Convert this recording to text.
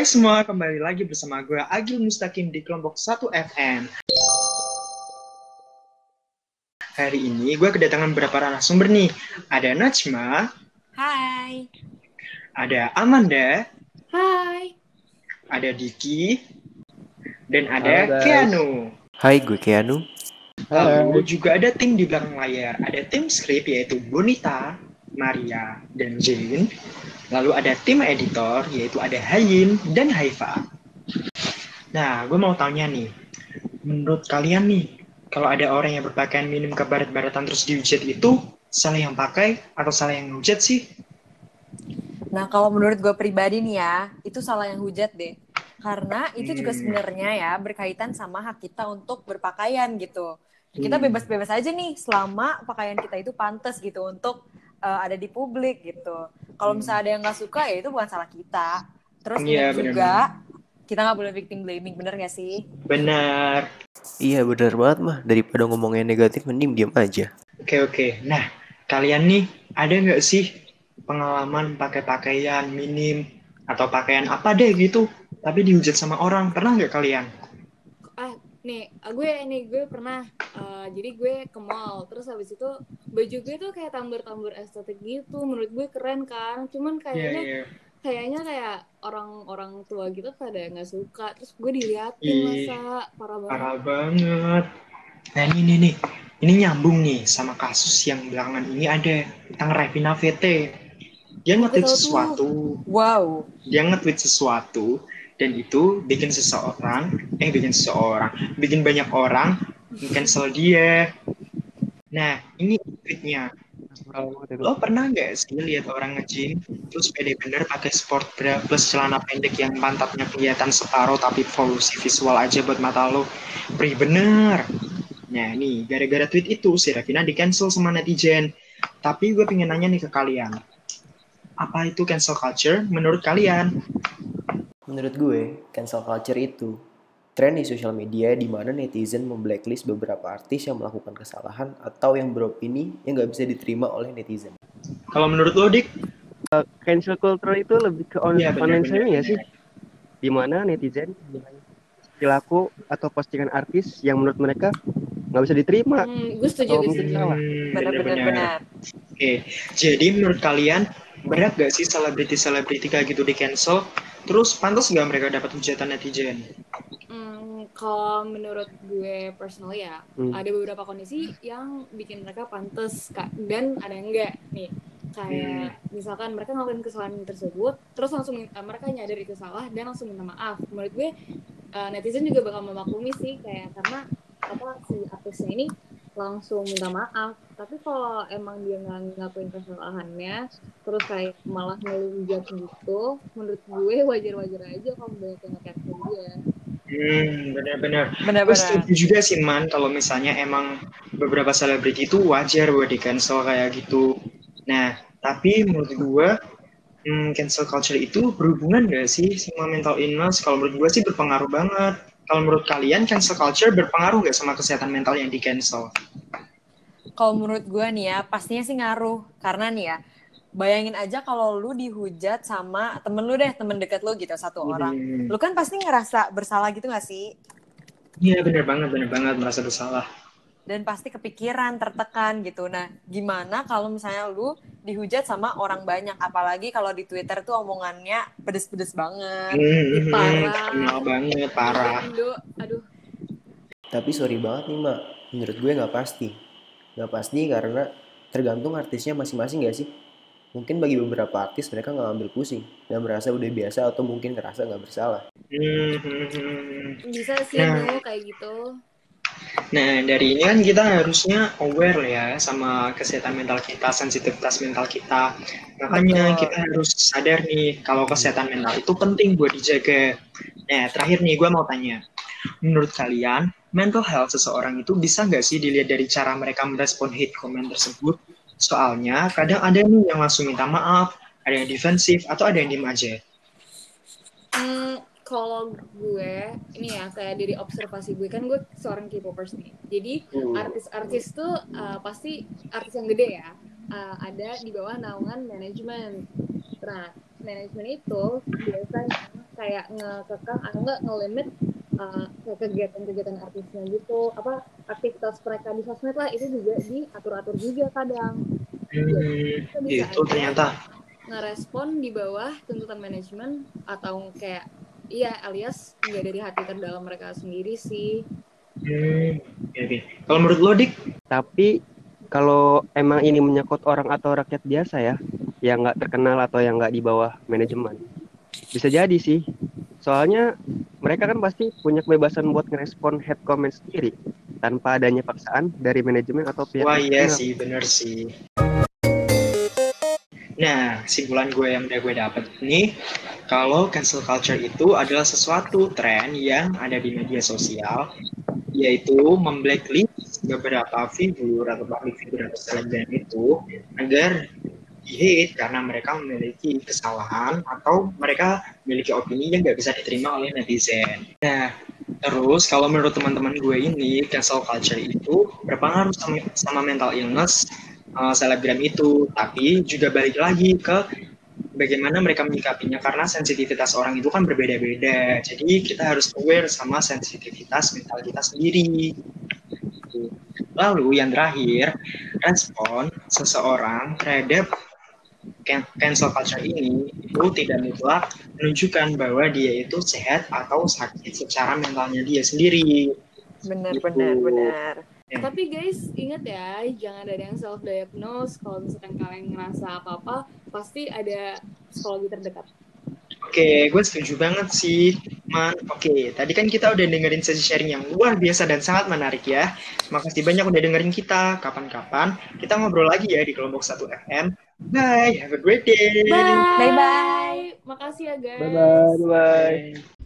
Hai semua, kembali lagi bersama gue Agil Mustaqim di kelompok 1 FM. Hari ini gue kedatangan beberapa narasumber nih. Ada Najma, Hai. ada Amanda, Hai. ada Diki, dan ada Halo, guys. Keanu. Hai, gue Keanu. Lalu juga ada tim di belakang layar. Ada tim skrip yaitu Bonita, Maria, dan Jane. Lalu ada tim editor yaitu ada Hayin dan Haifa. Nah, gue mau tanya nih. Menurut kalian nih, kalau ada orang yang berpakaian minim ke barat-baratan terus dihujat itu salah yang pakai atau salah yang hujat sih? Nah, kalau menurut gue pribadi nih ya, itu salah yang hujat deh. Karena itu juga Hmm. sebenarnya ya berkaitan sama hak kita untuk berpakaian gitu. Kita Hmm. bebas-bebas aja nih selama pakaian kita itu pantas gitu untuk uh, ada di publik gitu. Kalau Hmm. misalnya ada yang nggak suka ya itu bukan salah kita. Terus Iya, ingat bener juga kita nggak boleh victim blaming, bener gak sih? Benar. Iya, bener banget mah. Daripada ngomongnya negatif, mending diam aja. Oke oke. Nah, kalian nih ada nggak sih pengalaman pakai pakaian minim atau pakaian apa deh gitu, tapi dihujat sama orang? Pernah nggak kalian? ah nih gue ini gue pernah eh, jadi gue ke mall terus habis itu baju gue tuh kayak tambur-tambur estetik gitu menurut gue keren kan cuman kayaknya Iya, kayaknya kayak orang-orang tua gitu pada nggak suka terus gue diliatin Ih, masa parah banget Parah banget. Nah ini nih nih, ini nyambung nih sama kasus yang belakangan ini ada tentang Revina VT. Dia nge-tweet tuh. sesuatu, Wow. dia nge-tweet sesuatu dan itu bikin seseorang, eh bikin seseorang, bikin banyak orang cancel dia. Nah ini tweetnya. Lo pernah nggak sih lihat orang nge-gym terus pede bener pakai sport bra plus celana pendek yang pantatnya kelihatan separuh tapi polusi visual aja buat mata lo? Perih bener. Nah nih gara-gara tweet itu si Revina di cancel sama netizen. Tapi gue pengen nanya nih ke kalian. Apa itu cancel culture menurut kalian? Menurut gue, cancel culture itu tren di sosial media di mana netizen memblacklist beberapa artis yang melakukan kesalahan atau yang beropini yang nggak bisa diterima oleh netizen. Kalau menurut lo Dik? cancel culture itu lebih ke on benar, online ya sih di mana netizen perilaku atau postingan artis yang menurut mereka nggak bisa diterima Hmm, gue setuju Oh, gue setuju. Hmm, Benar-benar benar-benar. benar. Oke, jadi menurut kalian berat gak sih selebriti-selebriti kayak gitu di cancel? Terus pantas gak mereka dapat hujatan netizen? Hmm, kalau menurut gue personal ya Hmm. ada beberapa kondisi yang bikin mereka pantas kak. Dan ada yang enggak nih? Kayak misalkan mereka ngelakuin kesalahan tersebut terus langsung eh, mereka nyadar itu salah dan langsung minta maaf. Menurut gue eh, netizen juga bakal memaklumi sih kayak karena apa si artisnya ini langsung minta maaf. Tapi kalau emang dia nggak ngakuin kesalahannya terus kayak malah ngelunjak gitu menurut gue wajar-wajar aja kalau banyak yang nge-cancel dia Hmm, benar-benar. Benar-benar. setuju juga sih Man kalau misalnya emang beberapa selebriti itu wajar buat di cancel kayak gitu. Nah, tapi menurut gue hmm, cancel culture itu berhubungan gak sih sama mental illness? Kalau menurut gue sih berpengaruh banget. Kalau menurut kalian cancel culture berpengaruh gak sama kesehatan mental yang di cancel? Kalau menurut gue nih ya, pastinya sih ngaruh. Karena nih ya, bayangin aja kalau lu dihujat sama temen lu deh, temen deket lu gitu, satu orang. Hmm. Lu kan pasti ngerasa bersalah gitu gak sih? Iya bener banget, bener banget merasa bersalah. Dan pasti kepikiran, tertekan gitu. Nah, gimana kalau misalnya lu dihujat sama orang banyak? Apalagi kalau di Twitter tuh omongannya pedes-pedes banget. Hmm, Parah. terkenal banget, parah. Indo, aduh Tapi sorry banget nih, Mak. Menurut gue nggak pasti. Nggak pasti karena tergantung artisnya masing-masing nggak sih? Mungkin bagi beberapa artis mereka nggak ambil pusing dan merasa udah biasa atau mungkin ngerasa nggak bersalah. Hmm, bisa sih Nah. Nu, kayak gitu Nah, dari ini kan kita harusnya aware ya sama kesehatan mental kita, sensitivitas mental kita. Makanya Betul. kita harus sadar nih kalau kesehatan mental itu penting buat dijaga. Nah, terakhir nih gue mau tanya. Menurut kalian, mental health seseorang itu bisa nggak sih dilihat dari cara mereka merespon hate comment tersebut? Soalnya kadang ada nih yang langsung minta maaf, ada yang defensif, atau ada yang diem aja. Hmm, kalau gue ini ya kayak dari observasi gue kan gue seorang K-popers nih. Jadi artis-artis tuh uh, pasti artis yang gede ya. uh, ada di bawah naungan manajemen. Nah, manajemen itu biasanya kayak ngekekang atau enggak ngelimit uh, kayak kegiatan-kegiatan artisnya gitu apa aktivitas mereka di sosmed lah itu juga diatur-atur juga kadang Hmm, itu aja. ternyata. ngerespon di bawah tuntutan manajemen atau kayak iya alias nggak dari hati terdalam mereka sendiri sih Hmm, oke, oke. Kalau menurut lo, Dik? Tapi kalau emang ini menyangkut orang atau rakyat biasa ya, yang nggak terkenal atau yang nggak di bawah manajemen, bisa jadi sih. Soalnya mereka kan pasti punya kebebasan buat ngerespon head comment sendiri tanpa adanya paksaan dari manajemen atau pihak Wah iya sih, bener sih. Nah, simpulan gue yang udah gue dapet ini, kalau cancel culture itu adalah sesuatu tren yang ada di media sosial, yaitu memblacklist beberapa figur atau public figure atau selebgram itu agar di-hate karena mereka memiliki kesalahan atau mereka memiliki opini yang nggak bisa diterima oleh netizen. Nah, terus kalau menurut teman-teman gue ini, cancel culture itu berpengaruh sama, sama mental illness uh, selebgram itu, tapi juga balik lagi ke bagaimana mereka menyikapinya karena sensitivitas orang itu kan berbeda-beda. Jadi kita harus aware sama sensitivitas mental kita sendiri. Lalu yang terakhir, respon seseorang terhadap cancel culture ini itu tidak mutlak menunjukkan bahwa dia itu sehat atau sakit secara mentalnya dia sendiri. Benar, Gitu. benar, benar. Ya. tapi guys ingat ya jangan ada yang self diagnose kalau misalkan kalian ngerasa apa apa pasti ada psikologi terdekat Oke, gue setuju banget sih, Man. Oke, tadi kan kita udah dengerin sesi sharing yang luar biasa dan sangat menarik ya. Makasih banyak udah dengerin kita. Kapan-kapan kita ngobrol lagi ya di kelompok 1 FM. Bye, have a great day. bye Bye-bye. makasih ya guys Bye bye. Bye bye. Bye.